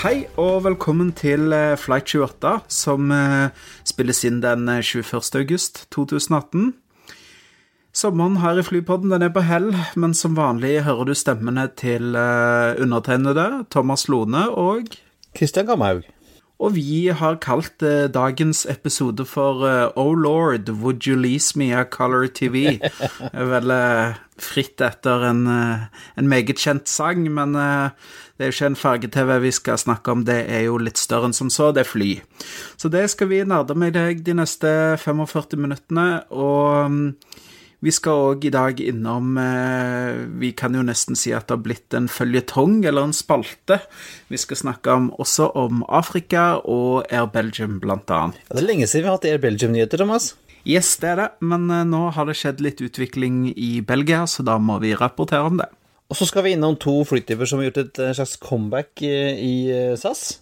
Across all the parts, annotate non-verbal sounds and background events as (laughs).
Hei og velkommen til eh, Flight 28, som eh, spilles inn den eh, 21. august 2018. Sommeren her i Flypodden den er på hell, men som vanlig hører du stemmene til eh, undertegnede, Thomas Lone og Kristian Gamhaug. Og vi har kalt eh, dagens episode for eh, Oh Lord, would you lease me a color TV? (laughs) Vel eh, fritt etter en, eh, en meget kjent sang, men eh, det er jo ikke en farge-TV vi skal snakke om, det er jo litt større enn som så, det er fly. Så det skal vi nerde med deg de neste 45 minuttene, og mm, vi skal òg i dag innom eh, Vi kan jo nesten si at det har blitt en føljetong, eller en spalte. Vi skal snakke om, også om Afrika og Air Belgium, blant annet. Ja, det er lenge siden vi har hatt Air Belgium-nyheter, Thomas. Yes, det er det, men eh, nå har det skjedd litt utvikling i Belgia, så da må vi rapportere om det. Og så skal vi innom to flytyper som har gjort et eh, slags comeback i, i eh, SAS.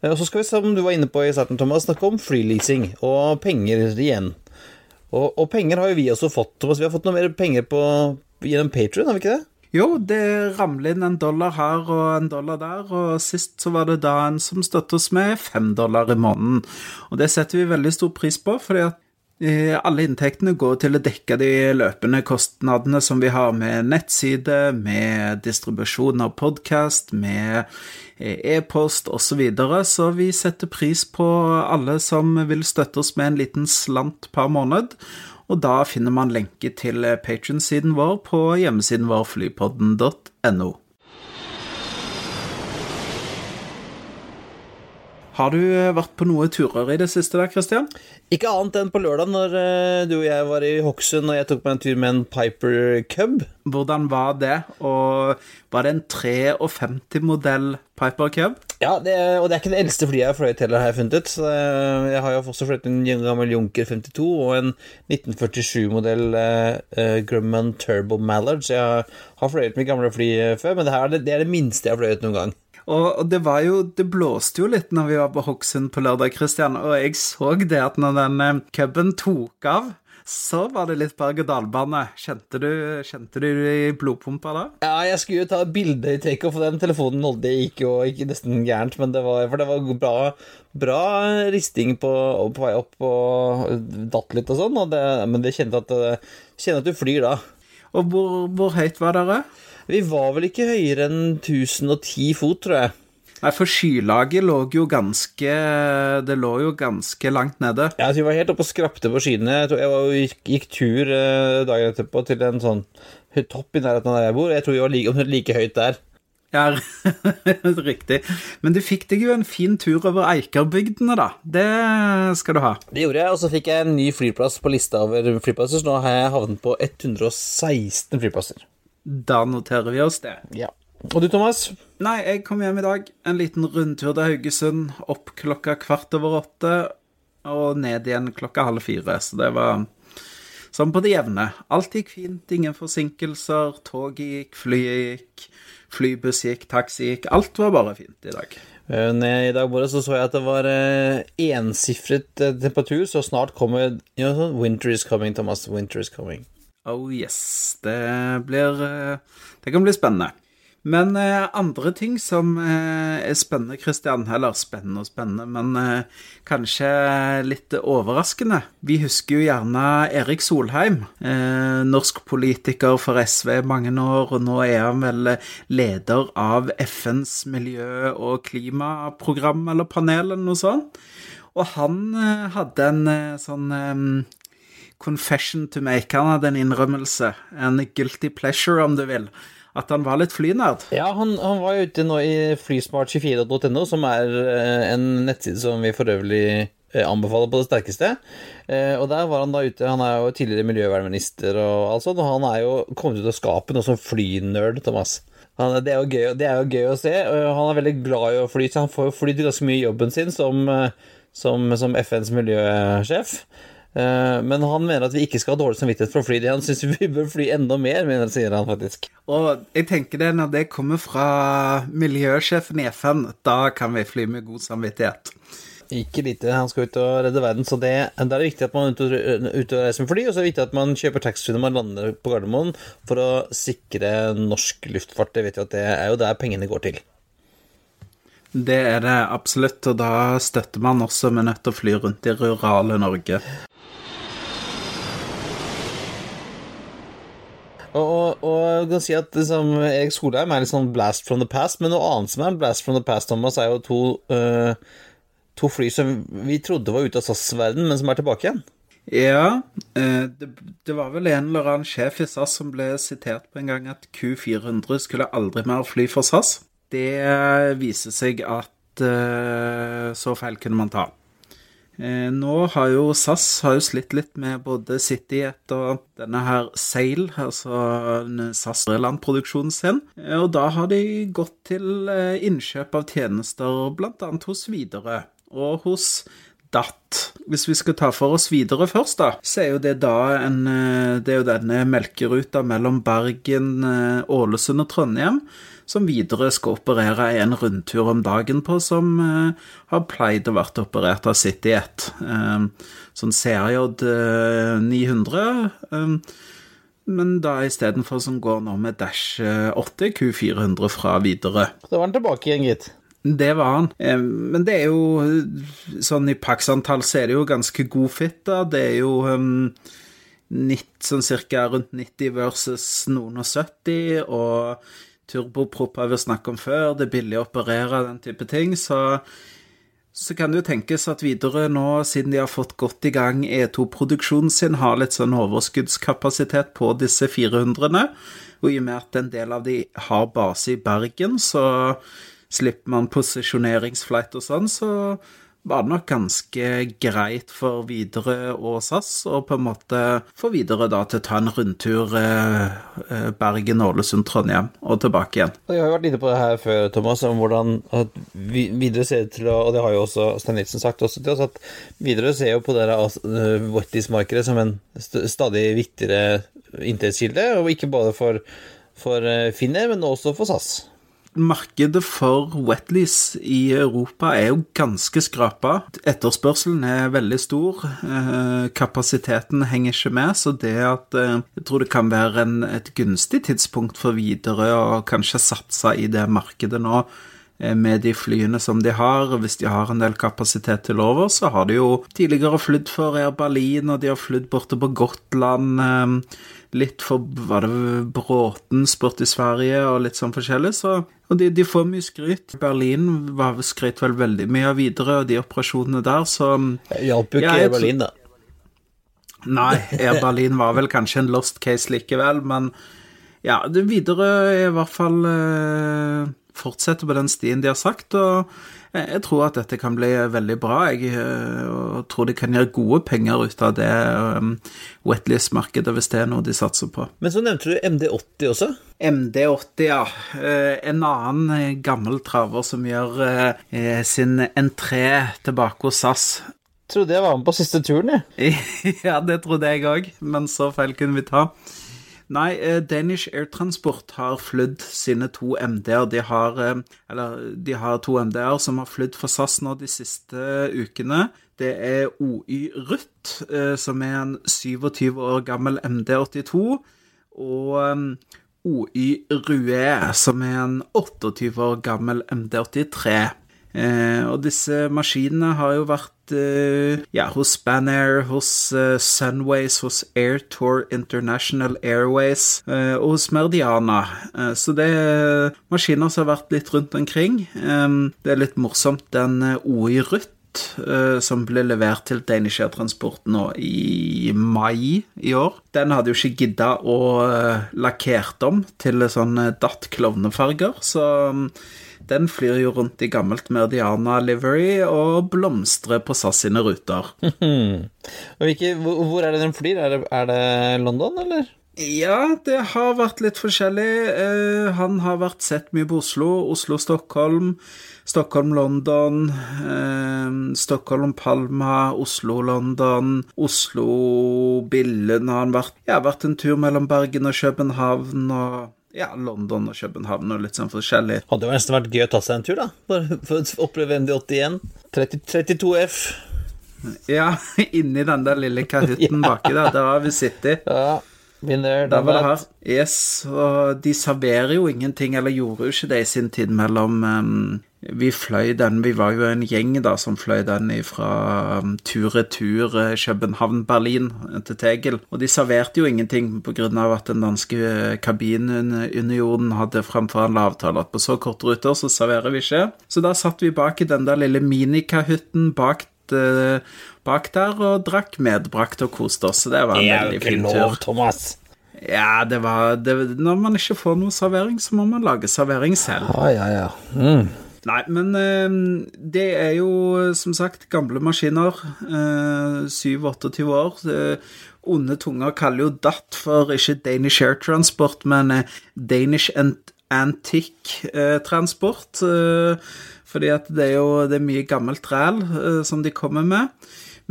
Eh, Og så skal vi, som du var inne på i starten, Thomas, snakke om flyleasing og penger igjen. Og, og penger har jo vi også fått, Thomas. Vi har fått noe mer penger på, gjennom Patrion, har vi ikke det? Jo, det ramler inn en dollar her og en dollar der, og sist så var det da en som støttet oss med fem dollar i måneden. Og det setter vi veldig stor pris på, fordi at eh, alle inntektene går til å dekke de løpende kostnadene som vi har med nettside, med distribusjon av podkast, med eh, e-post osv. Så, videre. så vi setter pris på alle som vil støtte oss med en liten slant per måned. Og da finner man lenke til Patron-siden vår på hjemmesiden vår flypodden.no. Har du eh, vært på noen turer i det siste der, Christian? Ikke annet enn på lørdag, når eh, du og jeg var i Hokksund og jeg tok meg en tur med en Piper Cub. Hvordan var det? Og var det en 53-modell Piper Cub? Ja, det, og det er ikke det eldste flyet jeg har fløyet heller, har jeg funnet ut. Eh, jeg har jo også fløyet en gammel Junker 52 og en 1947-modell uh, Grumman Turbo Mallard, så jeg har fløyet med gamle fly før, men det, her, det er det minste jeg har fløyet noen gang. Og, det var jo Det blåste jo litt når vi var på Hokksund på lørdag, Christian, og jeg så det at når den eh, cuben tok av, så var det litt berg-og-dal-bane. Kjente, du- kjente du i blodpumpa da? Ja, jeg skulle jo ta bilde i takeoff, og den telefonen nådde jeg ikke, og ikke nesten gærent, men det var, for det var bra, bra risting på, på vei opp og datt litt og sånn, men det kjente at, kjente at du flyr da. Og hvor, hvor høyt var dere? Vi var vel ikke høyere enn 1010 fot, tror jeg. Nei, for skylaget lå jo ganske Det lå jo ganske langt nede. Ja, så vi var helt oppe og skrapte på skyene. Jeg, var, gikk, gikk tur eh, dagen etterpå til en sånn topp i nærheten av der jeg bor. Jeg tror vi var like, omtrent like høyt der. Ja, (laughs) riktig. Men du fikk deg jo en fin tur over Eikerbygdene, da. Det skal du ha. Det gjorde jeg, og så fikk jeg en ny flyplass på lista over flyplasser, så nå har jeg havnet på 116 flyplasser. Da noterer vi oss det. Ja. Og du, Thomas? Nei, jeg kom hjem i dag. En liten rundtur til Haugesund. Opp klokka kvart over åtte, og ned igjen klokka halv fire. Så det var sånn på det jevne. Alt gikk fint, ingen forsinkelser. Toget gikk, flyet gikk, flybuss gikk, taxi gikk. Alt var bare fint i dag. Eh, Ned I dag morges så, så jeg at det var eh, ensifret eh, temperatur, så snart kommer you know, sånn, Winter is coming, Thomas. Winter is coming. Oh yes. Det blir eh, Det kan bli spennende. Men eh, andre ting som eh, er spennende, Christian Eller spennende og spennende, men eh, kanskje litt overraskende. Vi husker jo gjerne Erik Solheim. Eh, norsk politiker for SV i mange år, og nå er han vel leder av FNs miljø- og klimaprogram eller panel eller noe sånt. Og han eh, hadde en eh, sånn eh, confession to make. Han hadde en innrømmelse, en guilty pleasure, om du vil. At han var litt flynerd. Ja, han, han var ute nå i flysmart24.no, som er eh, en nettside som vi for øvrig eh, anbefaler på det sterkeste. Eh, og der var han da ute Han er jo tidligere miljøvernminister og alt sånt, og han er jo kommet ut av skapet nå som flynerd, Thomas. Han, det, er gøy, det, er jo gøy, å se. Han er veldig glad i å fly, så han får jo flydd ganske mye i jobben sin som, som, som FNs miljøsjef. Men han mener at vi ikke skal ha dårlig samvittighet for å fly. Han syns vi bør fly enda mer, mener, sier han faktisk. Og jeg tenker det, når det kommer fra miljøsjefen i FN, da kan vi fly med god samvittighet. Ikke lite. Han skal ut og redde verden, så det, det er viktig at man er ute og reiser med fly. Og så er det viktig at man kjøper taxfree når man lander på Gardermoen, for å sikre norsk luftfart. Det vet vi at det er jo der pengene går til. Det er det absolutt, og da støtter man også med nødt til å fly rundt i rurale Norge. Og, og, jeg kan si at liksom, Erik Solheim er litt sånn blast from the past, men noe annet som er en blast from the past, Thomas, er jo to uh, to fly som vi trodde var ute av SAS-verden, men som er tilbake igjen. Ja, uh, det, det, var vel en eller annen sjef i SAS som ble sitert på en gang at Q400 skulle aldri mer fly for SAS. Det viser seg at uh, så feil kunne man ta. Eh, nå har jo SAS har jo slitt litt med både CityJet og denne her Sail, altså SAS-landproduksjonen sin. Og da har de gått til innkjøp av tjenester bl.a. hos Widerøe og hos DAT. Hvis vi skal ta for oss videre først, da, så er jo det da en eh, Det er jo denne melkeruta mellom Bergen, eh, Ålesund og Trondheim som videre skal operere en rundtur om dagen på, som eh, har pleid å vært operert av City 1. Eh, sånn CRJ 900. Eh, men da istedenfor som går nå med Dash 8 Q400 fra videre. Da var han tilbake igjen, gitt. Det var han. Eh, men det er jo Sånn i paksantall så er det jo ganske god fit, da. Det er jo um, 90, sånn cirka rundt 90 versus noen og 70, og turboprop har vi snakket om før. Det er billig å operere, den type ting. Så, så kan det jo tenkes at videre nå, siden de har fått godt i gang E2-produksjonen sin, har litt sånn overskuddskapasitet på disse 400-ene. Og i og med at en del av de har base i Bergen, så slipper man posisjoneringsflight og sånn, så var det nok ganske greit for Widerøe og SAS å på en måte få Widerøe da til å ta en rundtur eh, eh Bergen, Ålesund, Trondheim og tilbake igjen. Jeg har jo vært inne på det her før, Thomas, om hvordan Widerøe ser til å Og det har jo også Stein Nilsen sagt også til oss, at Widerøe ser jo på det uh, wetlease-markedet som en st stadig viktigere inntektskilde, og ikke bare for, for uh, Finner, men også for SAS markedet for wetlease i Europa er jo ganske skrapa. Etterspørselen er veldig stor. Eh, kapasiteten henger ikke med, så det at eh, Jeg tror det kan være en, et gunstig tidspunkt for Widerøe å kanskje satse i det markedet nå eh, med de flyene som de har. Hvis de har en del kapasitet til over, så har de jo tidligere flydd for Air Berlin, og de har flydd borte på Gotland litt for Var det Bråten spurt i Sverige, og litt sånn forskjellig. Så, og de, de, får mye skryt. Berlin var, skryt vel veldig mye av videre, og de operasjonene der, så Hjalp jo ikke ja, Berlin, da. Nei, Air (laughs) Berlin var vel kanskje en lost case likevel, men ja, det videre er i hvert fall eh, Fortsette på den stien de har sagt, og jeg tror at dette kan bli veldig bra. Jeg uh, tror de kan gjøre gode penger ut av det um, wetlist-markedet, hvis det er noe de satser på. Men så nevnte du MD80 også? MD80, ja. Uh, en annen uh, gammel traver som gjør sin entré tilbake hos SAS. Trodde jeg var med på siste turen, jeg. (laughs) ja, det trodde jeg òg, men så feil kunne vi ta. Nei, eh, Danish Air Transport har flydd sine to MD-er. De har, eh, eller, de har to MD-er som har flydd for SAS nå de siste ukene. Det er OY Ruth, eh, som er en 27 år gammel MD82, og OY Rue, som er en 28 år gammel MD83. Og disse maskinene har jo vært uh, ja, hos Spanair, hos uh, Sunways, hos Airtour International Airways og hos Merdiana. så det er maskiner som har vært litt rundt omkring. Det er litt morsomt, den OI Ruth som ble levert til Danish Air Transport nå i mai i år. Den hadde jo ikke gidda å lakkert om til sånn datt klovnefarger, så um, Den flyr jo rundt i gammelt Merdiana livery og blomstrer på SAS sine ruter. (laughs) Hvilke, hvor er det den flyr? Er det, er det London, eller? Ja, det har vært litt forskjellig. Eh, han har vært sett mye på Oslo. Oslo-Stockholm, Stockholm-London, eh, Stockholm-Palma, Oslo-London, Oslo-Billen har han vært. Jeg har vært en tur mellom Bergen og København og ja, London og København og litt sånn forskjellig. Hadde jo nesten vært gøy å ta seg en tur, da. For, for å oppleve MD81. 30, 32F. Ja, (laughs) inni den der lille kahytten (laughs) baki der. Der har vi sittet. Ja. Been there, var det her. Yes, og de serverer jo ingenting, eller gjorde jo ikke det i sin tid mellom um, Vi fløy den, vi var jo en gjeng da som fløy den fra um, tur-retur eh, København-Berlin til Tegel. Og de serverte jo ingenting pga. at den danske eh, kabinunionen hadde fremforhandla avtale at på så korte ruter så serverer vi ikke. Så da satt vi bak i den der lille minikahytten bak eh, bak der og drakk medbrakt og koste oss. Så det var en Det veldig fin lov, tur. Thomas. Ja, det var det, Når man ikke får noe servering, så må man lage servering selv. Ja, ja, ja. Mm. Nei, men eh, det er jo som sagt gamle maskiner. Eh, 7-28 år. Eh, onde tunger kaller jo DAT for ikke Danish Air Transport, men eh, Danish Ant Antique eh, Transport. Eh, fordi at det er jo det er mye gammelt ræl eh, som de kommer med.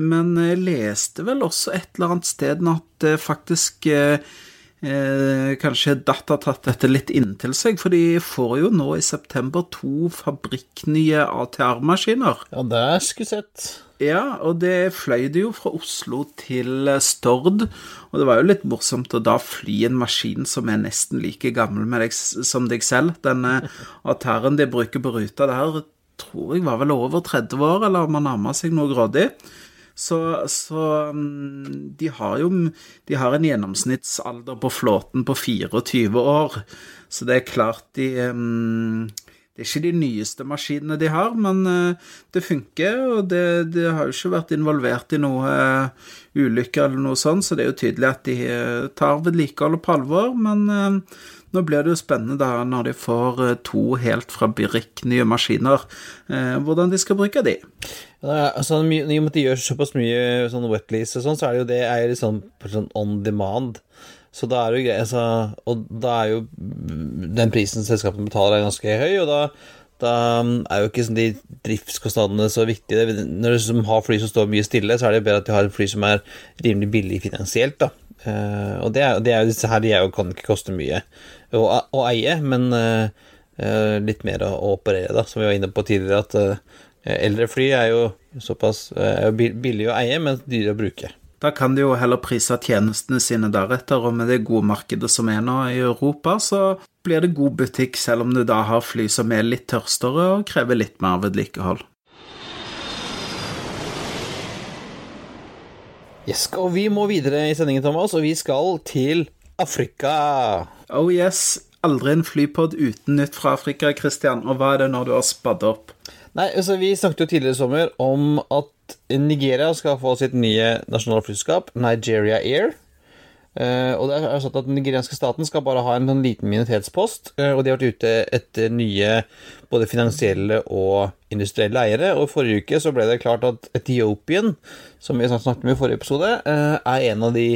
Men jeg leste vel også et eller annet sted at det faktisk eh, eh, kanskje Datt har tatt dette litt inntil seg, for de får jo nå i september to fabrikknye ATR-maskiner. Ja, det skulle sett. Ja, og det fløy det jo fra Oslo til eh, Stord, og det var jo litt morsomt å da fly en maskin som er nesten like gammel med deg som deg selv. Denne ATR-en de bruker på ruta der, tror jeg var vel over 30 år, eller om man nærmer seg noe grådig. Så, så mm, de har jo De har en gjennomsnittsalder på flåten på 24 år, så det er klart de mm, det er ikke de nyeste maskinene de har, men eh, det funker, og det, det har jo ikke vært involvert i noe ulykke eller noe sånt, så det er jo tydelig at de eh, tar vedlikeholdet på alvor, men eh, nå blir det jo spennende da når de får eh, to helt fra Birk nye maskiner, eh, hvordan de skal bruke de. Ja, altså, I og med at de gjør såpass mye sånn wetlease og sånn, så er det jo det er litt sånn, on demand. Så da er det jo greit, altså, og da er jo den prisen selskapene betaler, er ganske høy, og da, da er jo ikke sånn de driftskostnadene så viktige. Når du har fly som står mye stille, så er det jo bedre at de har et fly som er rimelig billig finansielt, da. Uh, og det er, det er disse her, de er jo, kan ikke koste mye å, å eie, men eh, eh, litt mer å, å operere, da, som vi var inne på tidligere, at eh, eldre fly er jo såpass er jo billige å eie, men dyre å bruke. Da kan de jo heller prise tjenestene sine deretter, og med det gode markedet som er nå i Europa, så blir det god butikk, selv om du da har fly som er litt tørstere og krever litt mer vedlikehold. Yes, og vi må videre i sendingen, Thomas, og vi skal til Afrika. Oh yes, aldri en flypod uten nytt fra Afrika, Christian. Og hva er det når du har spadd opp? Nei, altså Vi snakket jo tidligere i sommer om at Nigeria skal få sitt nye nasjonale flyselskap, Nigeria Air. Uh, og det er sånn at Den nigerianske staten skal bare ha en sånn liten minoritetspost, Uh, og de har vært ute etter nye både finansielle og industrielle eiere. Og Forrige uke så ble det klart at Etiopien, som vi snakket om i forrige episode, uh, er en av de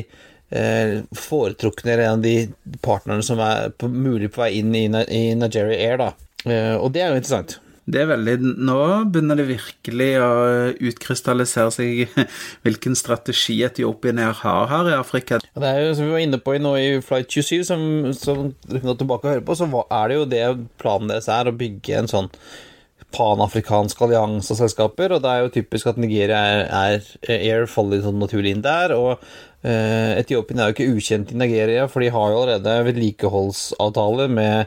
foretrukne, eller en av de partnerne som er på, mulig på vei inn i, i Nigeria Air. da. Eh, og det er jo interessant. Det er veldig Nå begynner det virkelig å utkrystallisere seg (laughs) hvilken strategi Etiopien har her i Afrika. Det er jo, som vi var inne på i nå i Flight 27, som, som gå tilbake og høre på, så er det jo det planen deres er, å bygge en sånn panafrikansk allianse av selskaper, og det er jo typisk at Nigeria er, er Air faller sånn naturlig inn der, og eh, Etiopien er jo ikke ukjent i Nigeria, for de har jo allerede vedlikeholdsavtale med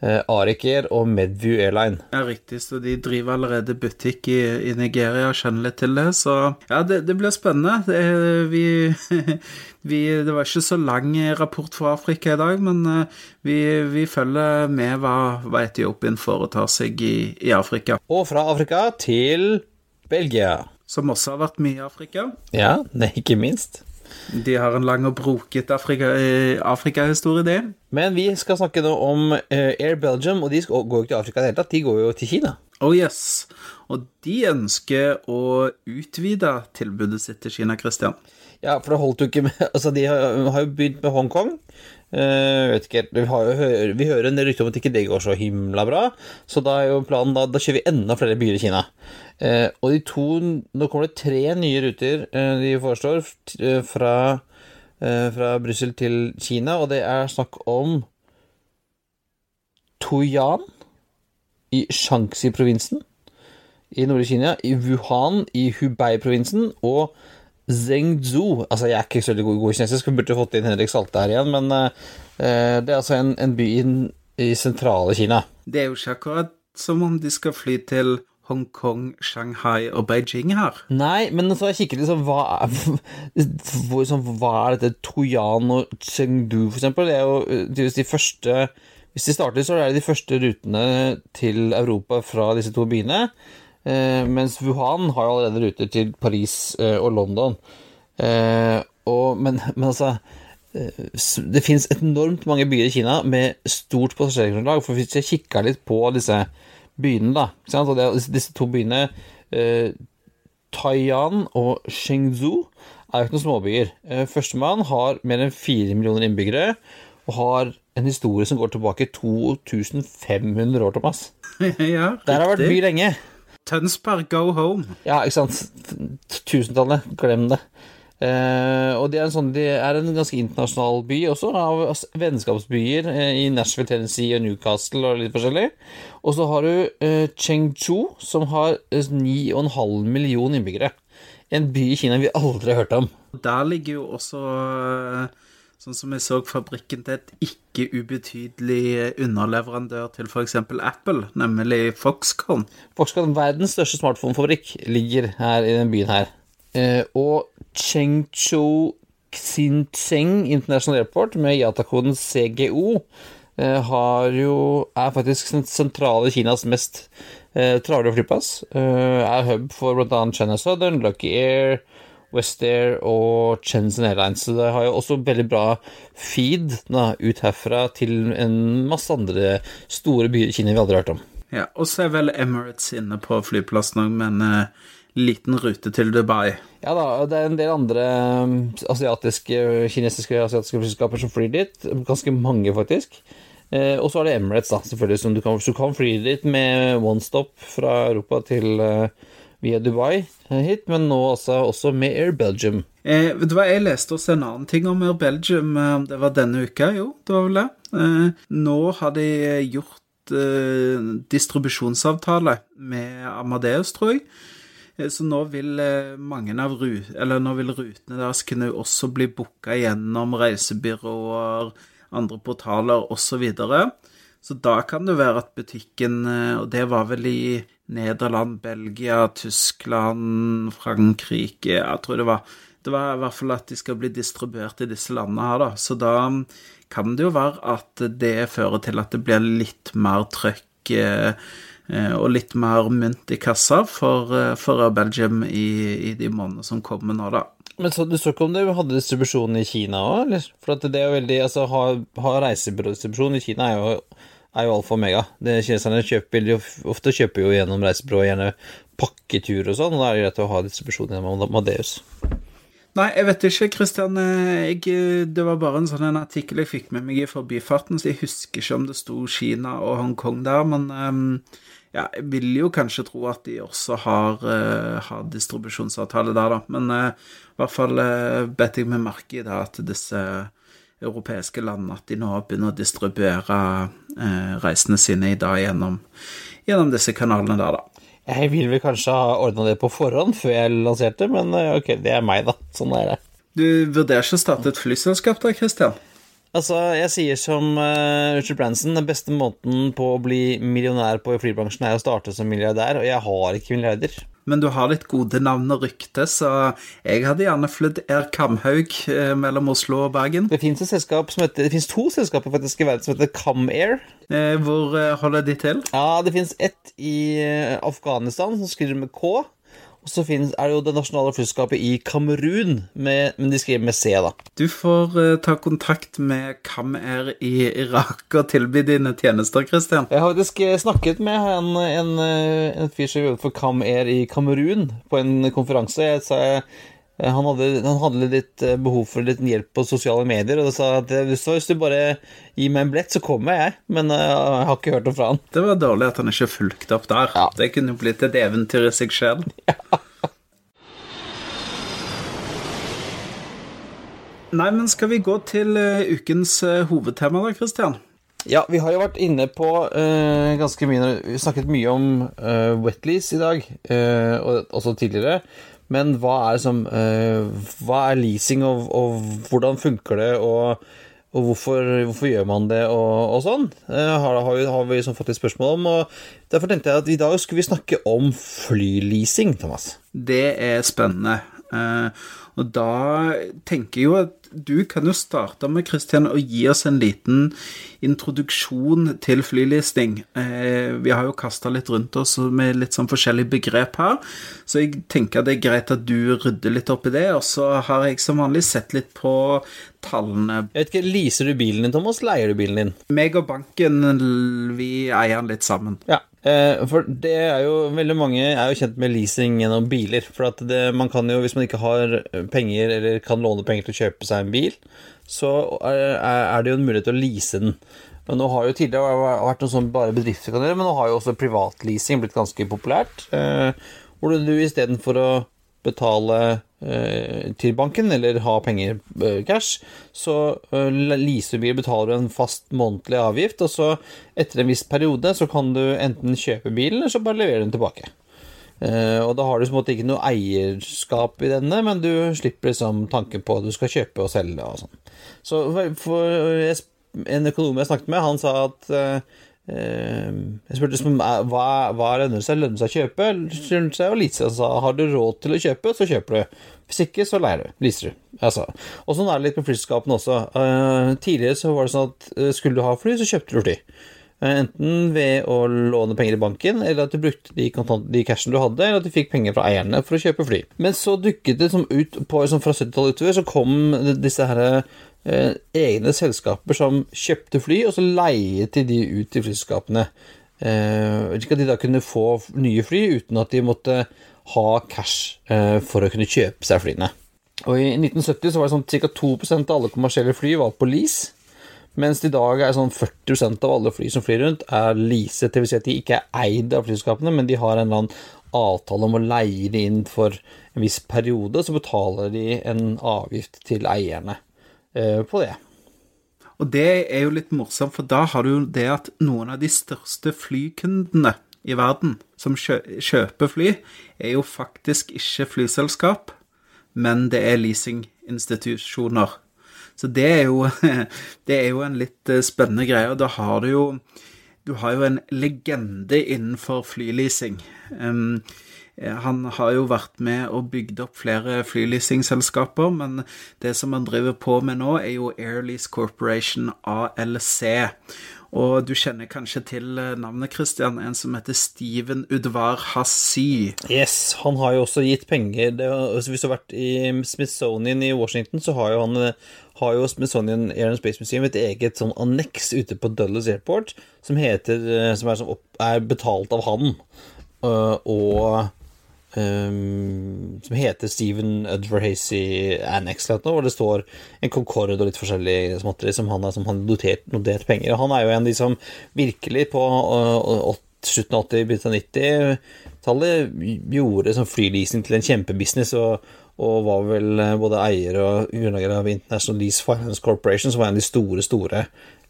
Ariker og Medview Airline. Ja, riktig, så de driver allerede butikk i, i Nigeria og kjenner litt til det, så ja, det, det blir spennende. Det, vi, (laughs) vi, det var ikke så lang rapport fra Afrika i dag, men eh, vi, vi følger med hva, hva Etiopien foretar seg i, i Afrika, Og fra Afrika til Belgia. som også har vært mye i Afrika. Ja, (laughs) ikke minst. De har en lang og broket Afrika- eh, Afrika-historie, de. Men vi skal snakke nå om eh, Air Belgium, og de går jo ikke til Afrika i det hele tatt. De går jo til Kina. Oh yes. Og de ønsker å utvide tilbudet sitt til Kina, Christian. Ja, for det holdt jo ikke med (laughs) Altså, de har, jo begynt med Hongkong. Uh, vet ikke vi, har vi hører en rykte om at ikke det går så himla bra, så da er jo planen da, da kjører vi enda flere byer i Kina. Eh, og de to Nå kommer det tre nye ruter eh, de foreslår fra, eh, fra, Brussel til Kina, og det er snakk om Tuyan i Shanxi-provinsen i nordlige Kina, i Wuhan i Hubei-provinsen og Zhengzhou Altså, jeg er ikke så veldig god god kinesisk, vi burde fått inn Henrik Salte her igjen, men eh, det er altså en, en by i, i sentrale Kina. Det er jo ikke akkurat som om de skal fly til Hongkong, Shanghai og Beijing her. Nei, men så jeg kikket liksom Hva er, (laughs) hvor, sånn, hva er dette Toyan og Chengdu, for eksempel? Det er jo eh, tydeligvis de første Hvis de starter, så er det de første rutene til Europa fra disse to byene. Eh, mens Wuhan har jo allerede ruter til Paris eh, og London. Eh, og, men, men altså eh, det finnes enormt mange byer i Kina med stort passasjergrunnlag. For hvis jeg kikker litt på disse byene, da ikke sant? Og det, disse- to byene eh, Taiyan og Chengzhou er jo ikke noen småbyer. Eh, Førstemann har mer enn fire millioner innbyggere og har en historie som går tilbake 2500 år, Thomas. (laughs) ja, Der har vært by lenge. Tønsberg, go home. Ja, ikke sant. Tusentallet. Glem det. Eh, og det er, en sånn, det er en ganske internasjonal by også, av vennskapsbyer uh, i Nashville, Tennessee og Newcastle og litt forskjellig. Og så har du uh, Chengchu, som har eh, 9,5 million innbyggere. En by i Kina vi aldri har hørt om. Der ligger jo også, eh, sånn som jeg så, fabrikken til et ikke ubetydelig underleverandør til f.eks. Apple, nemlig Foxconn. Foxconn, verdens største smartphonefabrikk, ligger her i den byen her. Eh, og Chengchu Xincheng International Airport med IATA-koden CGO eh, har jo, er faktisk sentrale Kinas mest eh, travle flyplass. Eh, er hub for bl.a. China Southern, Lucky Air, West Air og Shenzhen Airlines. Så det har jo også veldig bra feed da, ut herfra til en masse andre store byer i Kina vi aldri har hørt om. Ja, Og så er vel Emirates inne på flyplassen òg, men eh, liten rute til Dubai. Ja da, det er en del andre um, asiatiske, kinesiske og asiatiske flyselskaper som flyr dit. Ganske mange, faktisk. Eh, og så er det Emirates, da, selvfølgelig, som du kan, så du kan fly dit med one stop fra Europa til eh, via Dubai eh, hit, men nå også, også med Air Belgium. Eh, vet du hva, Jeg leste også en annen ting om Air Belgium. eh, Det var denne uka, jo. det var vel det. Eh, nå har de gjort distribusjonsavtale med Amadeus, tror jeg. Eh, Så nå vil eh, mange av nå vil rutene deres kunne også bli booka gjennom reisebyråer, andre portaler osv. Så, så da kan det være at butikken eh, Og det var vel i Nederland, Belgia, Tyskland, Frankrike Jeg tror det var Det var i hvert fall at de skal bli distribuert i disse landene her, da. Så da kan det jo være at det fører til at det blir litt mer trøkk og litt mer mynt i kassa for, eh, for Belgium i, i de månedene som kommer nå, da. Men så, Du så ikke om du hadde distribusjon i Kina òg, eller? For at det er jo veldig Altså, ha, ha reisebyrådistribusjon i Kina er jo, er jo alfa og omega. Det Kineserne kjøper ofte kjøper jo gjennom reisebyrå, gjerne pakketur og sånn, og da er det greit å ha distribusjon gjennom Madeus. Nei, jeg vet ikke, Kristian. Jeg, det var bare en sånn en artikkel jeg fikk med meg i forbifarten, så jeg husker ikke om det sto Kina og Hongkong der, men ehm, ja, jeg vil jo kanskje tro at de også har, uh, har distribusjonsavtale der, da. Men uh, i hvert fall uh, bet jeg meg merke i da at disse europeiske landene at de nå begynner å distribuere reisene sine i dag gjennom, gjennom disse kanalene der, da. Jeg ville vel kanskje ha ordna det på forhånd før jeg lanserte, men ok, det er meg, da. Sånn er det. Du vurderer ikke å starte et flyselskap da, Christian? Altså, jeg sier som uh, Richard Branson, den beste måten på å bli millionær på i flybransjen er å starte som milliardær, og jeg har ikke milliarder. Men du har litt gode navn og rykte, så jeg hadde gjerne flydd Air Kamhaug eh, mellom Oslo og Bergen. Det fins to selskaper faktisk i verden som heter Kamair. Eh, hvor holder de til? Ja, det fins ett i Afghanistan som skriver med K. Så finnes, er det jo det nasjonale flyselskapet i Kamerun, med, men de skriver med C, da. Du får uh, ta kontakt med Kamer i Irak og tilby dine tjenester, Christian. Jeg har faktisk snakket med en, en, en fyr som jobber for Kamer i Kamerun på en konferanse. Jeg sa jeg han hadde, han hadde, litt behov for litt hjelp på sosiale medier, og sa at hvis du bare gir meg en billett, så kommer jeg. Men jeg har ikke hørt noe fra han. Det var dårlig at han ikke fulgte opp der. Ja. Det kunne blitt et eventyr i seg. (laughs) Ja. Nei, men skal vi gå til ukens hovedtema da, Christian? Ja, vi har jo vært inne på uh, ganske mye Vi snakket mye om uh, wetlease i dag, uh, og også tidligere. Men hva er, som, hva er leasing, og, og, hvordan funker det, og, og hvorfor, hvorfor, gjør man det, og, og sånn? har, har, vi, har vi fått litt spørsmål om. og Derfor tenkte jeg at i dag skulle vi snakke om flyleasing, Thomas. Det er spennende. Og da tenker jeg jo at du kan jo starte med Christian, å gi oss en liten introduksjon til flylisting. Eh, vi har jo kasta litt rundt oss med litt sånn forskjellige begrep her, så jeg tenker det er greit at du rydder litt opp i det. Og så har jeg som vanlig sett litt på tallene. Jeg vet ikke, Leaser du bilen din, Thomas? Leier du bilen din? Meg og banken, vi eier den litt sammen. Ja, for det er jo Veldig mange er jo kjent med leasing gjennom biler. For at det, man kan jo, hvis man ikke har penger eller kan låne penger til å kjøpe seg en bil, så er, er det jo en mulighet til å lease den. Men nå har jo tidligere vært noe sånn bare bedrifter kan gjøre, men nå har jo også privatleasing blitt ganske populært. Eh, hvor du istedenfor å betale eh, til banken eller ha penger eh, cash, så eh, leaser bil betaler en fast månedlig avgift, og så etter en viss periode så kan du enten kjøpe bilen, eller så bare levere den tilbake. Eh, og da har du på en måte ikke noe eierskap i denne, men du slipper liksom tanken på at du skal kjøpe og selge og sånn. Så for, en økonom jeg snakket med, han sa at eh, Eh, jeg spurte liksom, hva, hva lønner seg? Lønner seg å kjøpe? Lønner seg å lease? Sa har du råd til å kjøpe, så kjøper du. Hvis ikke, så leier du. Leaser du. Altså. Og sånn er det litt med flyselskapene også. Uh, tidligere så var det sånn at uh, skulle du ha fly, så kjøpte du fly. Uh, enten ved å låne penger i banken, eller at du brukte de, de cashen du hadde, eller at du fikk penger fra eierne for å kjøpe fly. Men så dukket det som ut på, som fra 70-tallet utover, så kom disse herre eh, egne selskaper som kjøpte fly, og så leiet de de ut til flyselskapene. Eh, slik at de da kunne få nye fly uten at de måtte ha cash eh, for å kunne kjøpe seg flyene. Og I 1970 så var det sånn ca. 2% av alle kommersielle fly var på lease. Mens i dag er sånn 40% av alle fly som flyr rundt, er leaset. Dvs. Si at de ikke er eid av flyselskapene, men de har en eller annen avtale om å leie det inn for en viss periode, så betaler de en avgift til eierne. Eh, på det. Og det er jo litt morsomt, for da har du jo det at noen av de største flykundene i verden som kjøper fly, er jo faktisk ikke flyselskap, men det er leasinginstitusjoner. Så det er, jo, (laughs) det er jo en litt eh, spennende greie. Og da har du jo Du har jo en legende innenfor flyleasing. Um, han har jo vært med og bygd opp flere flyleasingselskaper, men det som han driver på med nå, er jo Airlease Corporation ALC. Og du kjenner kanskje til eh, navnet, Christian, en som heter Steven Udvar Hassi. Yes, han har jo også gitt penger det, Hvis du har vært i Smithsonian i Washington, så har jo han eh, har jo Smithsonian Air and Space Museum et eget sånn anneks ute på Dulles Airport som heter Som er, som opp, er betalt av han. Og Um, som heter Steven Udverhazy Annex, hvor det står en Concorde og litt forskjellig småtteri som han har som notert, notert penger. Og han er jo en av de som virkelig på uh, slutten av 80-, begynnelsen av 90-tallet gjorde som flyleasing til en kjempebusiness, og, og, var vel uh, både eier og grunnlegger av International Lease Finance Corporation, som var en av de store, store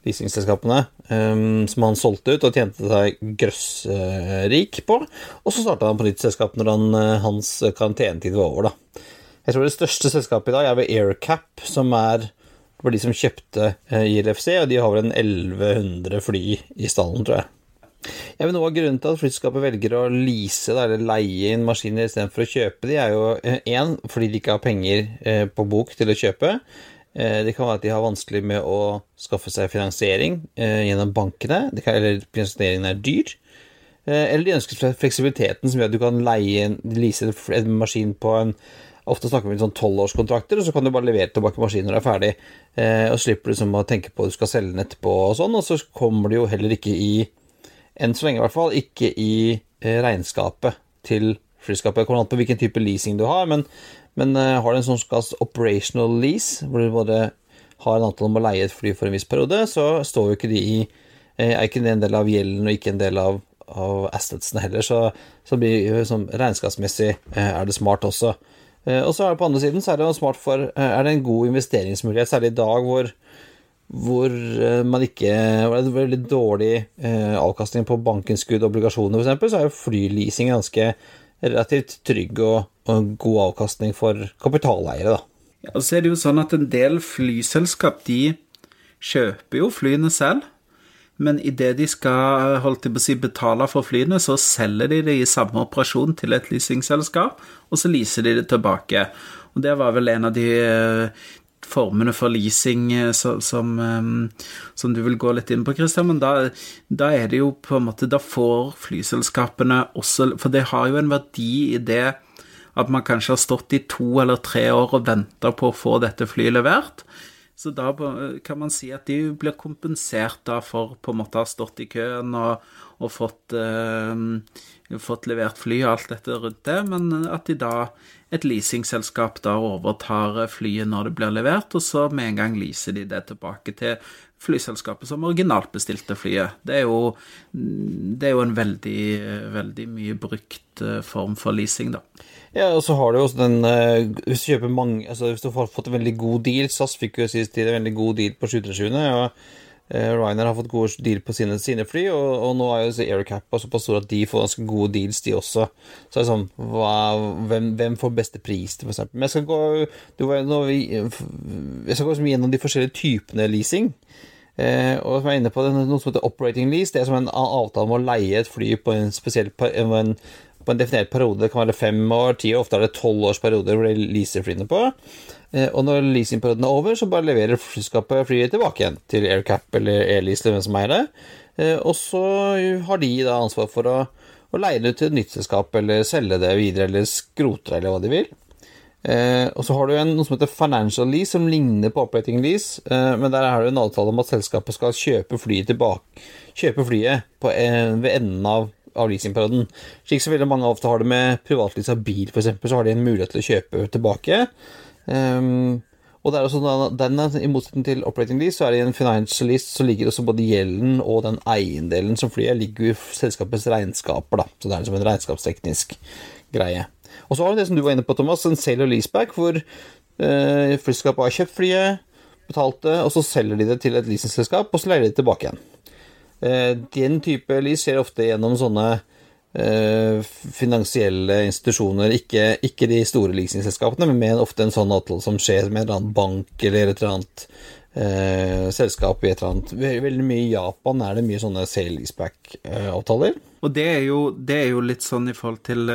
leasingselskapene um, som han solgte ut og tjente seg grøssrik på. Og så starta han på nytt selskap når han, uh, hans karantenetid var over. da. Jeg tror det største selskapet i dag er ved Aircap, som er for de som kjøpte uh, ILFC, og de har vel en 1100 fly i stallen, tror jeg. Jeg vil Noe av grunnen til at flyselskapet velger å lease eller leie inn maskiner istedenfor å kjøpe de, er jo én eh, fordi de ikke har penger eh, på bok til å kjøpe. Eh, det kan være at de har vanskelig med å skaffe seg finansiering eh, gjennom bankene, eller finansieringen er dyr. Eh, eller de ønsker fleksibiliteten som gjør at du kan leie en, lease en maskin på en Ofte snakker vi om sånn tolvårskontrakter, og så kan du bare levere tilbake maskinen når du er ferdig. Og slipper liksom å tenke på at du skal selge den etterpå og sånn. Og så kommer det jo heller ikke i, enn så lenge i hvert fall, ikke i regnskapet til flyskapet. Det kommer an på hvilken type leasing du har, men, men uh, har du en sånn såkalt operational lease, hvor du bare har en avtale om å leie et fly for en viss periode, så står jo ikke de i Er ikke det en del av gjelden og ikke en del av av assetsene heller, så, så blir sånn, regnskapsmessig eh, er det smart også. Eh, og så er det på andre siden så er det jo smart for eh, Er det en god investeringsmulighet, særlig i dag hvor, hvor man ikke hvor det er veldig dårlig avkastning på bankinnskudd og obligasjoner, f.eks., så er jo flyleasing ganske relativt trygg og, og god avkastning for kapitaleiere, da. Ja, og så er det jo sånn at en del flyselskap de kjøper jo flyene selv. Men idet de skal holdt på å si, betale for flyene, så selger de det i samme operasjon til et leasingselskap, og så leaser de det tilbake. Og det var vel en av de formene for leasing eh, som, eh, som, du vil gå litt inn på, Christian. Men da, da, er det jo på en måte Da får flyselskapene også For det har jo en verdi i det at man kanskje har stått i to eller tre år og venta på å få dette flyet levert. Så da kan man si at de blir kompensert da for på en måte å ha stått i køen og, og fått, eh, fått, levert fly og alt dette rundt det, men at de da, et leasingselskap da overtar flyet når det blir levert, og så med en gang leaser de det tilbake til flyselskapet som originalt bestilte flyet. Det er jo, det er jo en veldig, veldig mye brukt eh, form for leasing, da. Ja, og så har du jo også den uh, Hvis du kjøper mange Altså hvis du har fått en veldig god deal SAS fikk jo sist tid en veldig god deal på 737, og uh, Ryanair har fått god deal på sine, sine fly, og, og, nå er jo Aircap såpass stor at de får ganske gode deals, de også. Så det er sånn hva, hvem, hvem, får beste pris for eksempel. Men jeg skal gå nå, Jeg skal gå gjennom de forskjellige typene leasing. Eh, og som jeg er inne på, det noe som heter operating lease. Det er som en avtale om å leie et fly på en spesiell en, på en definert periode. Det kan være fem år, ti år, ofte er det tolvårsperioder hvor de leaser flyene på. Eh, og når leasingperioden er over, så bare leverer flyskapet flyet tilbake igjen til AirCap eller Airlease eller hvem som eier det. Eh, og så har de da ansvar for å, å leie det ut til et nytt selskap, eller selge det videre, eller skrote det, eller hva de vil. Eh, og så har du en, noe som heter financial lease, som ligner på operating lease, eh, men der har du en avtale om at selskapet skal kjøpe flyet tilbake Kjøpe flyet på, eh, ved enden av av leasingperioden. Slik som veldig mange ofte har det med privatlease av bil, f.eks., så har de en mulighet til å kjøpe tilbake. Um, og det er også den, I motsetning til operating lease, så er det i en financial lease så ligger også både gjelden og den eiendelen som flyet ligger i selskapets regnskaper. da, Så det er liksom en regnskapsteknisk greie. Og så har du det som du var inne på, Thomas, en sale og leaseback, hvor eh, flyselskapet har kjøpt flyet, betalt det, og så selger de det til et leasingselskap, og så leier de det tilbake igjen. Eh, den type lease skjer ofte gjennom sånne eh, finansielle institusjoner, ikke, ikke de store leasingselskapene, men med ofte en sånn avtale som skjer med en eller annen bank eller et eller annet eh, selskap i et eller annet Veldig mye i Japan er det mye sånne sale leaseback-avtaler. Og det er, jo, det er jo litt sånn i forhold til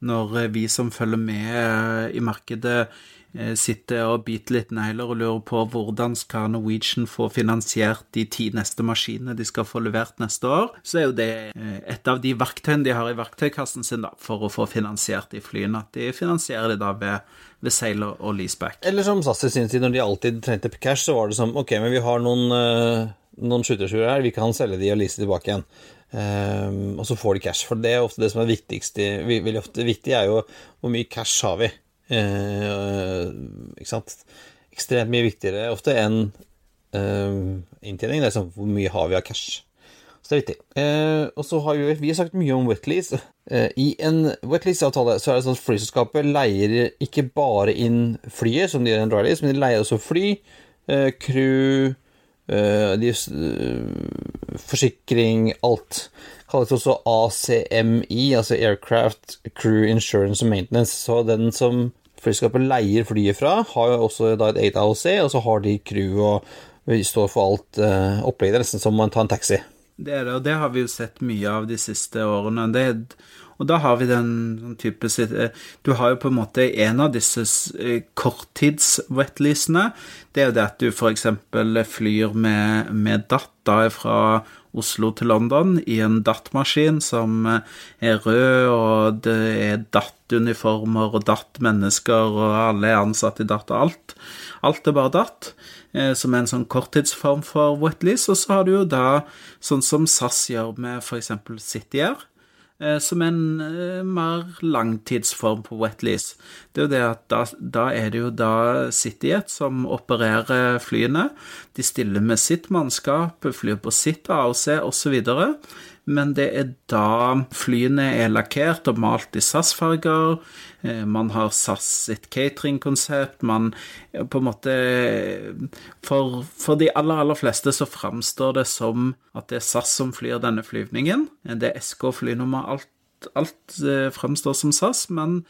når vi som følger med i markedet Eh, sitter og biter litt negler og lurer på hvordan skal Norwegian få finansiert de ti neste maskinene de skal få levert neste år, så er jo det eh, et av de verktøyene de har i verktøykassen sin da, for å få finansiert de flyene. At de finansierer det da ved, ved sale og leaseback. Eller som SAS i sin tid, når de alltid trengte cash, så var det som ok, men vi har noen, noen skyttersjuer her, vi kan selge de og lease tilbake igjen. Um, og så får de cash. For det er ofte det som er viktigst. Veldig ofte viktig er jo hvor mye cash har vi. Eh, ikke sant? Ekstremt mye viktigere ofte enn eh, inntjening. Det er sånn hvor mye har vi av cash. Så det er viktig. Eh, og så har vi, vi har sagt mye om wetlease. I en wetlease-avtale så er det sånn at flyselskapet leier ikke bare inn flyet, som de gjør i en drylease, men de leier også fly, crew, de, forsikring, alt kalles også ACMI, altså Aircraft Crew Insurance and Maintenance. Så den som flyskapet leier flyet fra, har jo også da et eget AOC, og så har de crew og står for alt uh, opplegget. Er nesten som å ta en taxi. Det er det, og det har vi jo sett mye av de siste årene. Det, og da har vi den, den type eh, Du har jo på en måte en av disse eh, korttids-wetleasene. Det er jo det at du f.eks. flyr med, med data fra Oslo til London i en DAT-maskin som er rød, og det er DAT-uniformer og DAT-mennesker, og alle er ansatt i DAT og alt. Alt er bare DAT, eh, som er en sånn korttidsform for wetlease. Og så har du jo da sånn som SAS gjør med f.eks. CityAir Eh, som en eh, mer langtidsform på wetlease. Det er jo det at da, da er det jo da CityJet som opererer flyene. De stiller med sitt mannskap, flyr på sitt AOC osv men det er da flyene er lakkert og malt i SAS-farger. Eh, man har SAS sitt cateringkonsept. Man på en måte for, for, de aller, aller fleste så framstår det som at det er SAS som flyr denne flyvningen. Det er SK-flynummer. Alt, alt eh, framstår som SAS, men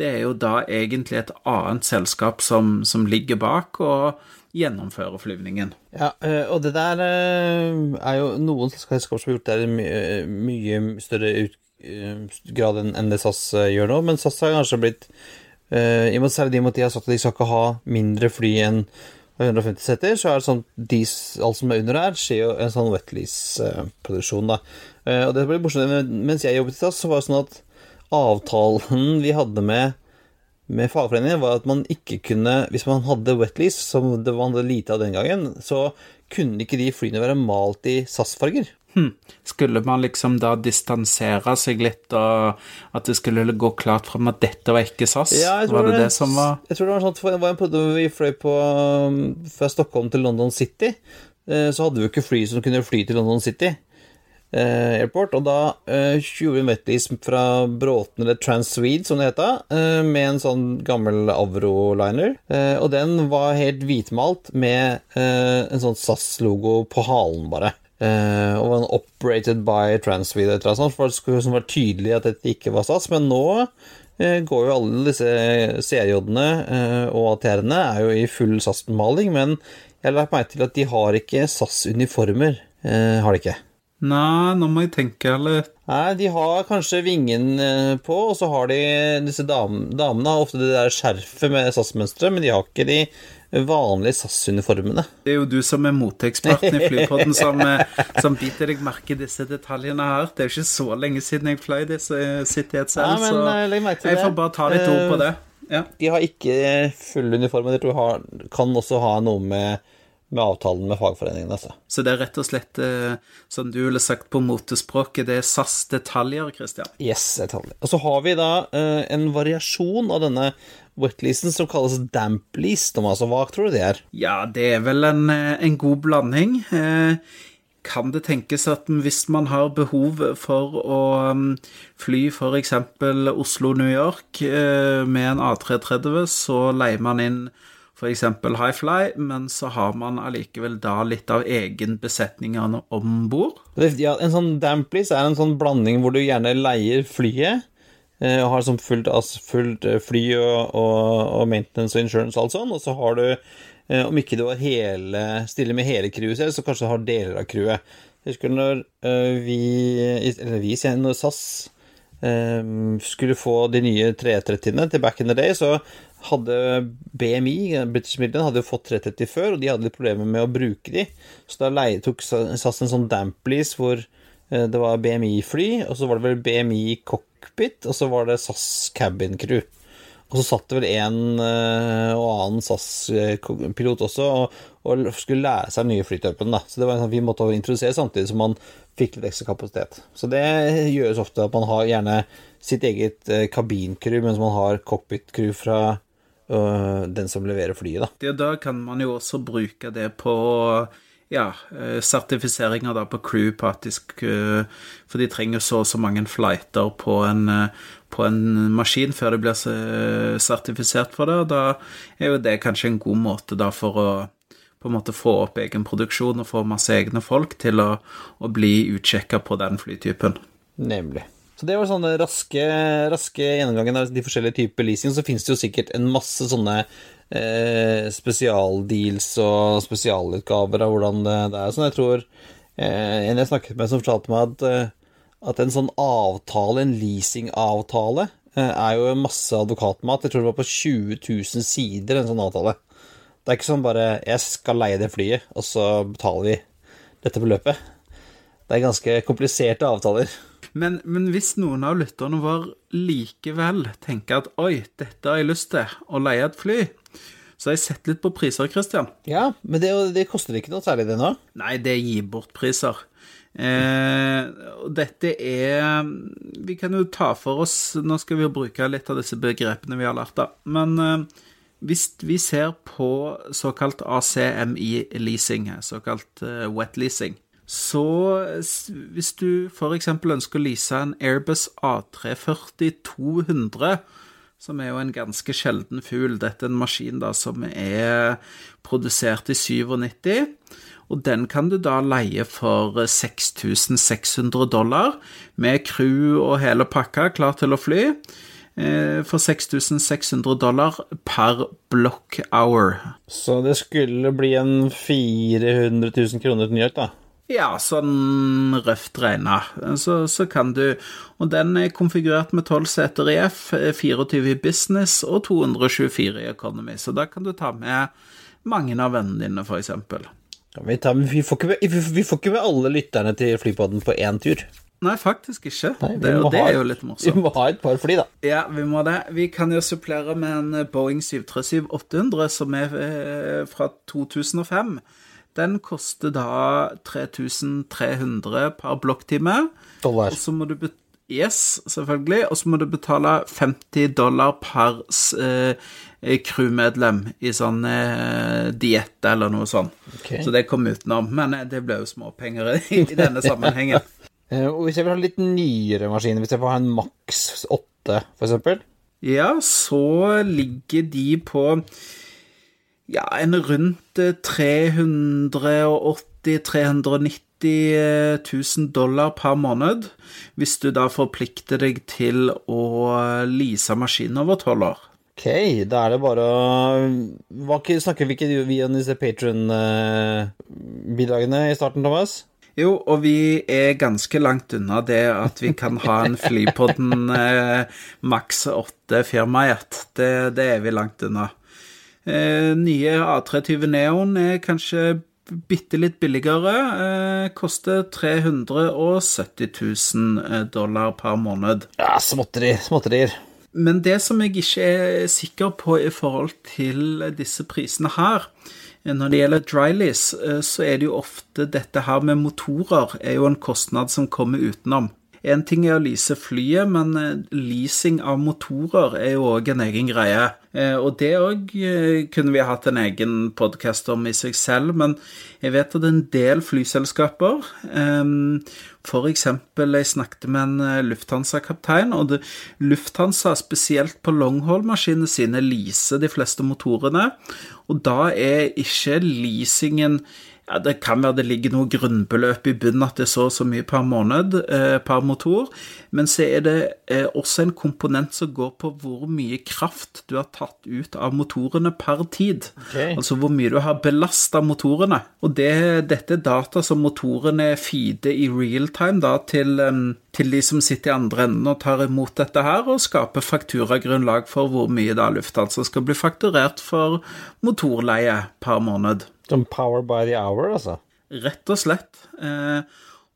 det er jo da egentlig et annet selskap som, som ligger bak. og gjennomføre flyvningen. Ja, eh, og det der eh, er jo noen selskaper som har gjort det i mye, mye større eh, grad enn det SAS gjør nå, men SAS har kanskje blitt i og med Særlig at de har sagt at de skal ikke ha mindre fly enn 150 seter, så er det sånn de, alt som er under her, skjer jo en sånn wetlease-produksjon, da. Og det blir morsomt. Mens jeg jobbet i SAS, så var det sånn at avtalen vi hadde med med fagforeningen, var at man ikke kunne Hvis man hadde wetlease, som det var lite av den gangen, så kunne ikke de flyene være malt i SAS-farger. Hmm. Skulle man liksom da distansere seg litt, og at det skulle gå klart fram at dette var ikke SAS? Ja, jeg tror var det det, det som var Jeg tror det var sånn det var en periode vi fløy på um, fra Stockholm til London City. Eh, så hadde vi jo ikke fly som kunne fly til London City. Eh, airport, og da uh, gjorde vi wetlease fra Bråten, eller Transwede, som det heter, uh, med en sånn gammel Avro-liner. Uh, og den var helt hvitmalt med en sånn SAS-logo på halen, bare. og var en operated by Transwede, eller noe sånt, det var tydelig at dette ikke var SAS. Men nå går jo alle disse CJ-ene og ATR-ene er jo i full SAS-maling, men jeg har lagt meg til at de har ikke SAS-uniformer. har de ikke. Nei, nå må jeg tenke litt. Nei, de har kanskje vingen eh, på, og så har de disse dam damene har ofte det der skjerfet med SAS-mønsteret, men de har ikke de vanlige SAS-uniformene. Det er jo du som er moteeksperten i Flypodden som, eh, som, biter deg merke i disse detaljene her. Det er jo ikke så lenge siden jeg fløy disse City selv, så jeg får bare ta litt ord på det. Ja. De har ikke full uniform, men de kan også ha noe med med avtalen med fagforeningen. Så. Så det er rett og slett, eh, som du ville sagt på motespråket, det er SAS-detaljer, Christian? Yes, detaljer. Og så har vi da eh, en variasjon av denne wetleasen som kalles damplease. Altså, hva tror du det er? Ja, det er vel en, eh, en god blanding. Kan det tenkes at hvis man har behov for å mm, fly f.eks. Oslo-New York med en A330, så leier man inn f.eks. Highfly, men så har man allikevel da litt av egenbesetningene besetning om bord. Ja, en sånn damplease er en sånn blanding hvor du gjerne leier flyet. Eh, og har sånn fullt, fullt eh, fly og, og, og, maintenance og insurance og alt sånn, og så har du eh, om ikke du har hele, stiller med hele crewet selv, så kanskje du har deler av crewet. Jeg husker når vi, eller vi, når SAS skulle få de nye 330-ene til back in the day, så hadde BMI, British Midland, hadde jo fått 330 før, og de hadde litt problemer med å bruke de. Så da tok SAS en sånn damplease hvor eh, det var BMI-fly, og så var det vel BMI cockpit, og så var det SAS cabin crew. Og så satt det vel en uh, og annen SAS-pilot også og, og, skulle lære seg nye flytypen. Så det var sånn vi måtte introdusere samtidig som man fikk litt ekstra kapasitet. Så det gjøres ofte at man har gjerne sitt eget uh, kabincrew, mens man har cockpit-crew fra øh, den som leverer flyet, da. Da kan man jo også bruke det på ja, sertifiseringer da på crew på at de skal For de trenger så og så mange flighter på en, på en maskin før de blir sertifisert for det. og Da er jo det kanskje en god måte da for å på en måte få opp egen produksjon og få masse egne folk til å, å bli utsjekka på den flytypen. Nemlig. Så det var sånne raske, raske gjennomgangen av de forskjellige typer leasing. Så finnes det jo sikkert en masse sånne eh, spesialdeals og spesialutgaver av hvordan det, det er. Sånn jeg tror eh, En jeg snakket med som fortalte meg at eh, at en sånn avtale, en leasingavtale, eh, er jo masse advokatmat. Jeg tror det var på 20 000 sider, en sånn avtale. Det er ikke sånn bare 'jeg skal leie det flyet', og så betaler vi dette beløpet. Det Det er ganske kompliserte avtaler. Men, men hvis noen av lytterne våre likevel tenker at oi, dette har jeg lyst til, å leie et fly, så har jeg sett litt på priser, Christian. Ja, men det, det koster ikke noe særlig, det nå? Nei, det er gi bort-priser. Eh, dette er Vi kan jo ta for oss Nå skal vi jo bruke litt av disse begrepene vi har lært, da. Men eh, hvis vi ser på såkalt ACMI-leasing, såkalt eh, wet leasing, så hvis du f.eks. ønsker å lease en Airbus A340-200, som er jo en ganske sjelden fugl Dette er en maskin da som er produsert i 97, og den kan du da leie for 6600 dollar, med crew og hele pakka klar til å fly. For 6600 dollar per block hour. Så det skulle bli en 400 000 kroner til New York, da? Ja, sånn røft regna. Så, så, kan du Og den er konfigurert med 12 seter i F, 24 i business og 224 i economy. Så da kan du ta med mange av vennene dine, f.eks. Vi, tar, vi, får med, vi, får ikke med, alle lytterne til Flypodden på én tur. Nei, faktisk ikke. Nei, det, og det er jo litt morsomt. Vi må ha et par fly, da. Ja, vi må det. Vi kan jo supplere med en Boeing 737-800 som er eh, fra 2005. Den koster da 3300 per blokktime. Dollar. Og så må du Yes, selvfølgelig. Og så må du betale 50 dollar per eh, crewmedlem i sånn eh, diett eller noe sånt. Okay. Så det kom utenom. Men eh, det ble jo småpenger i, i (laughs) denne sammenhengen. Og hvis jeg vil ha litt nyere maskiner, hvis jeg får ha en Max 8 f.eks.? Ja, så ligger de på ja, en rundt 380-390 000 dollar per måned, hvis du da forplikter deg til å lease maskinen over tolv år. Ok, da er det bare Hva Snakker vi ikke via disse Patron-bidragene i starten, Thomas? Jo, og vi er ganske langt unna det at vi kan ha en Flypodden eh, maks 8 firmajet. Det, det, er vi langt unna. Eh, nye A320 Neon er kanskje bitte litt billigere. Eh, koster 370 000 dollar per måned. Ja, småtteri, småtterier. Men det som jeg ikke er sikker på i forhold til disse prisene her Når det gjelder drylease, så er det jo ofte dette her med motorer er jo en kostnad som kommer utenom. En ting er å lease flyet, men leasing av motorer er jo òg en egen greie. Og det òg kunne vi hatt en egen podkast om i seg selv, men jeg vet at en del flyselskaper for eksempel, jeg snakket med en Lufthansa-kaptein, og Lufthansa, spesielt på longhold-maskinene sine, leaser de fleste motorene, og da er ikke leasingen ja, Det kan være det ligger noe grunnbeløp i bunnen, at det er så og så mye per måned eh, per motor, men så er det eh, også en komponent som går på hvor mye kraft du har tatt ut av motorene per tid. Okay. Altså hvor mye du har belasta motorene. Og det, dette er data som motorene feeder i real time da, til, um, til de som sitter i andre enden og tar imot dette her, og skaper fakturagrunnlag for hvor mye da Lufthansa skal bli fakturert for motorleie per måned. Som power by the hour, altså? Rett og slett. Eh,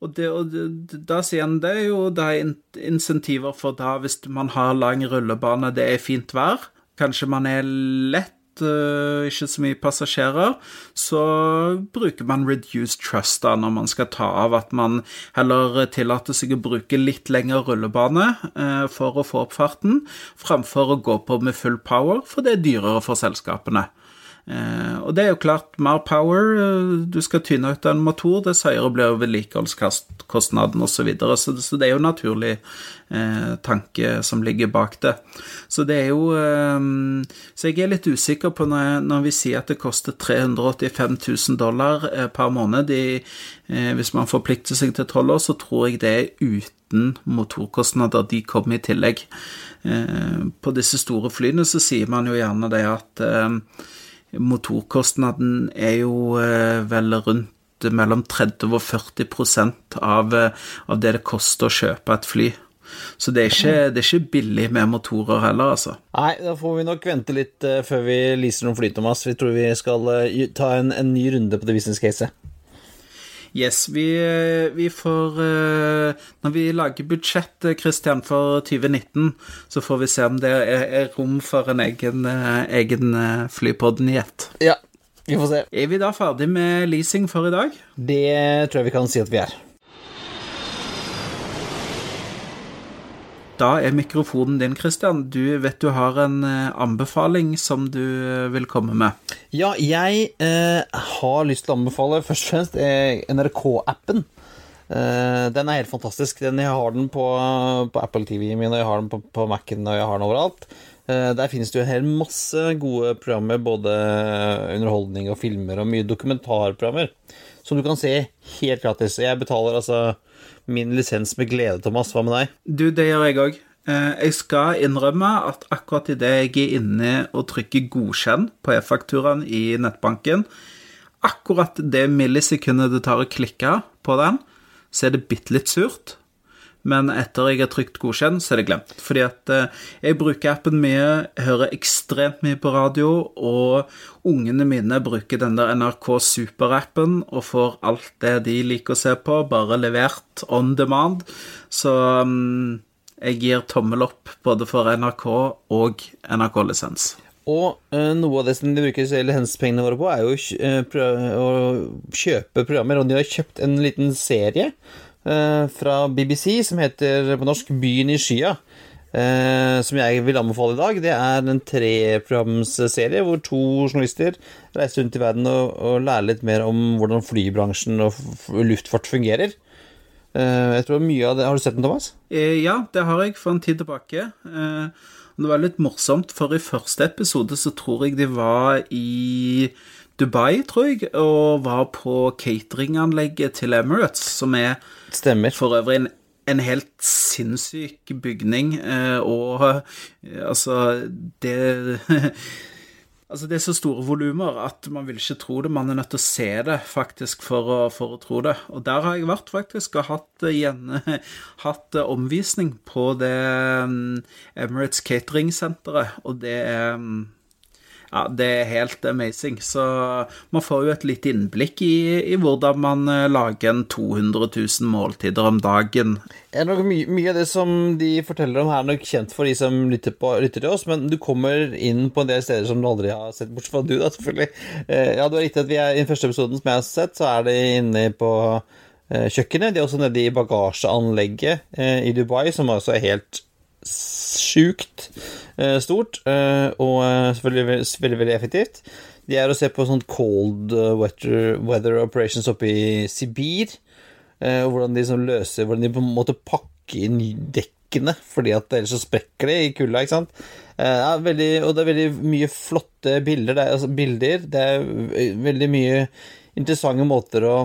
og, det, og det, da sier han det er jo det er insentiver for da hvis man har lang rullebane, det er fint vær, kanskje man er lett, uh, ikke så mye passasjerer, så bruker man reduced trust da når man skal ta av, at man heller tillater seg å bruke litt lengre rullebane uh, for å få opp farten, framfor å gå på med full power, for det er dyrere for selskapene. Eh, og det er jo klart, mer power, eh, du skal tynne ut en motor, dess høyere blir vedlikeholdskostnaden osv. Så, videre. så det er jo naturlig eh, tanke som ligger bak det. Så det er jo Så jeg er litt usikker på når, når, vi sier at det koster 385 000 dollar per måned i, eh, Hvis man forplikter seg til tolv år, så tror jeg det er uten motorkostnader. De kommer i tillegg. på disse store flyene så sier man jo gjerne det at motorkostnaden er jo eh, vel rundt mellom 30 og 40% av, eh, av det det koster å kjøpe et fly. Så det er, ikke, det er, ikke, billig med motorer heller, altså. Nei, da får vi nok vente litt uh, før vi leaser noen fly, Thomas. Vi tror vi skal ta en, en, ny runde på det business caset. Yes, vi, vi får eh, Når vi lager budsjett, Christian, for 2019, så får vi se om det er, er rom for en egen, eh, egen eh, Flypodden-gjett. Ja, vi får se. Er vi da ferdig med leasing for i dag? Det tror jeg vi kan si at vi er. Da er mikrofonen din, Christian. Du vet du har en eh, anbefaling som du eh, vil komme med. Ja, jeg eh, har lyst til å anbefale først og fremst eh, NRK-appen. Eh, den er helt fantastisk. Den, jeg har den på, på Apple TV-en min, og jeg har den på, på Mac-en, og jeg har den overalt. Eh, der finnes det jo en hel masse gode programmer, både underholdning og filmer, og mye dokumentarprogrammer, som du kan se helt gratis. Jeg betaler altså min lisens med glede, Thomas. Hva med deg? Du, det gjør jeg òg. Jeg skal innrømme at akkurat idet jeg er inne og trykker 'godkjenn' på e-fakturaen i nettbanken, akkurat det millisekundet det tar å klikke på den, så er det bitte litt surt. Men etter jeg har trykt 'godkjenn', så er det glemt. Fordi at eh, jeg bruker appen mye, hører ekstremt mye på radio, og ungene mine bruker den der NRK Super-appen og får alt det de liker å se på, bare levert on demand. Så um, jeg gir tommel opp både for NRK og NRK-lisens. Og uh, noe av det som de bruker lisenspengene våre på, er jo uh, å kjøpe programmer. Og de har kjøpt en liten serie fra BBC som heter på norsk 'Byen i skya'. eh, som jeg vil anbefale i dag. Det er en treprogramsserie hvor to journalister reiser rundt i verden og, og lærer litt mer om hvordan flybransjen og luftfart fungerer. Eh, jeg tror mye av det Har du sett den, Thomas? Eh, Ja, det har jeg for en tid tilbake. Eh, Det var litt morsomt, for i første episode så tror jeg de var i Dubai, tror jeg, og var på cateringanlegget til Emirates, som er Stemmer. for øvrig en, en helt sinnssyk bygning, eh, og eh, altså Det (laughs) Altså, det er så store volumer at man vil ikke tro det. Man er nødt til å se det, faktisk, for å, for å tro det. Og der har jeg vært, faktisk, og hatt, eh, igjen, (laughs) hatt omvisning på det mm, Emirates Catering-senteret, og det er mm, ja, det er helt amazing. Så man får jo et lite innblikk i, i hvordan man eh, lager en 200 000 måltider om dagen. Ja, nok my mye av det som de forteller om her, er nok kjent for de som lytter, på, lytter til oss, men du kommer inn på en del steder som du aldri har sett, bortsett fra du, da, selvfølgelig. Eh, ja, du har riktig at vi er i den første episoden som jeg har sett, så er det inne på eh, kjøkkenet. De er også nede i bagasjeanlegget i Dubai, som altså er helt sjukt eh, stort, eh, og eh, selvfølgelig veldig, veldig, veldig effektivt. De er å se på sånn cold weather, weather operations oppe i Sibir. Og hvordan de liksom løser Hvordan de på en måte pakker inn dekkene, fordi at ellers så sprekker de i kulda, ikke sant. Ja, veldig, og det er veldig mye flotte bilder. Det er, altså, bilder. Det er veldig mye interessante måter å,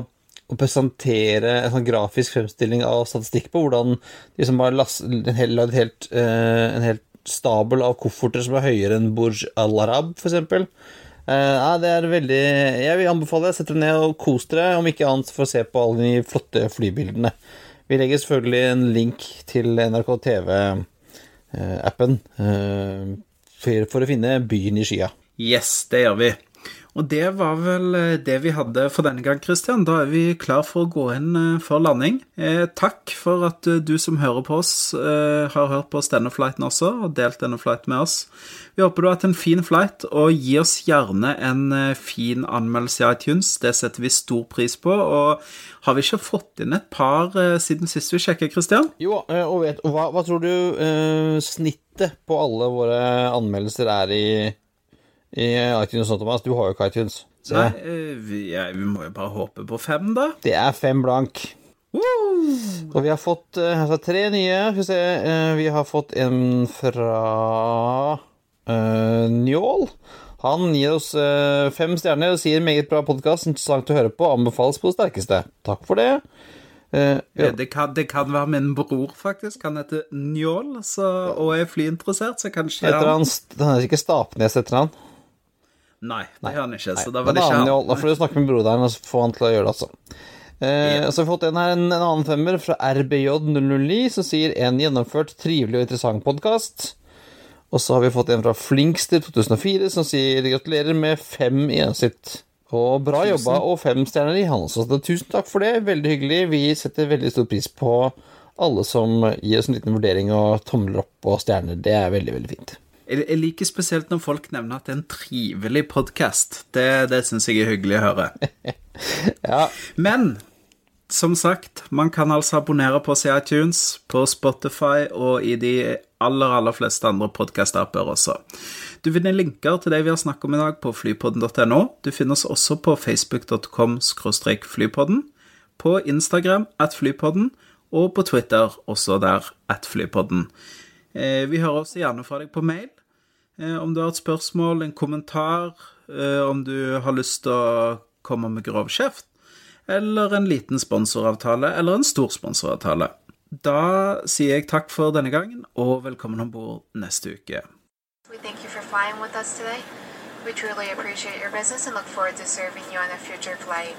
å presentere en sånn grafisk fremstilling av statistikk på. Hvordan de som har lagd en hel, eh, helt stabel av kofferter som er høyere enn Burj Al Arab, for eksempel. Eh, det er veldig Jeg vil anbefale deg, å sette deg ned og kose dere, om ikke annet for å se på alle de flotte flybildene. Vi legger selvfølgelig en link til NRK TV-appen eh, for å finne byen i skya. Yes, det gjør vi. Og det var vel eh, det vi hadde for denne gang, Christian. Da er vi klar for å gå inn eh, for landing. Eh, takk for at du som hører på oss, har hørt på oss denne flighten også, og delt denne flighten med oss. Vi håper du har hatt en fin flight, og gi oss gjerne en fin anmeldelse i iTunes. Det setter vi stor pris på. Og har vi ikke fått inn et par siden sist vi sjekka, Christian? Jo, og vet, hva, hva tror du snittet på alle våre anmeldelser er i, i iTunes nå, Thomas? Du har jo ikke iTunes. Se. Nei, eh, vi, ja, vi må jo bare håpe på fem, da. Det er fem blank. Woo! Og vi har fått eh, altså, tre nye. Skal vi se eh, Vi har fått en fra uh, Njål. Han gir oss uh, fem stjerner og sier meget bra podkast, interessant å høre på, anbefales på det sterkeste. Takk for det. Uh, ja. Det kan, det kan være min bror, faktisk. Han heter Njål så, og er flyinteressert, så kanskje Heter han Han heter ikke Stapnes, heter han? Nei, det gjør han ikke, så det da var det ikke han. Da får du snakke med broderen og få han til å gjøre det, altså. Eh, Så har vi fått en her, en, en annen femmer fra RBJ009, som sier en gjennomført, trivelig og interessant podkast. Og så har vi fått en fra Flinkster 2004, som sier gratulerer med fem i gjennomsnitt. Og bra jobba, og fem stjerner i han tusen takk for det, veldig hyggelig. Vi setter veldig stor pris på alle som gir oss en liten vurdering og tomler opp og stjerner. Det er veldig, veldig fint. Jeg, jeg liker spesielt når folk nevner at det er en trivelig podkast. Det, det syns jeg er hyggelig å høre. (laughs) Ja, Men som sagt, man kan altså abonnere på oss i iTunes, på Spotify og i de aller, aller fleste andre podkast-apper også. Du finner linker til det vi har snakket om i dag på flypodden.no. Du finner oss også på facebook.com flypodden, på Instagram at flypodden, og på Twitter også der at flypodden. Eh, vi hører også gjerne fra deg på mail. Eh, om du har et spørsmål, en kommentar, eh, om du har lyst til å komme med grov kjeft, eller en liten sponsoravtale, eller en stor sponsoravtale. Da sier jeg takk for denne gangen, og velkommen om bord neste uke. We thank you for flying with us today. We truly appreciate your business and look forward to serving you on a future flight.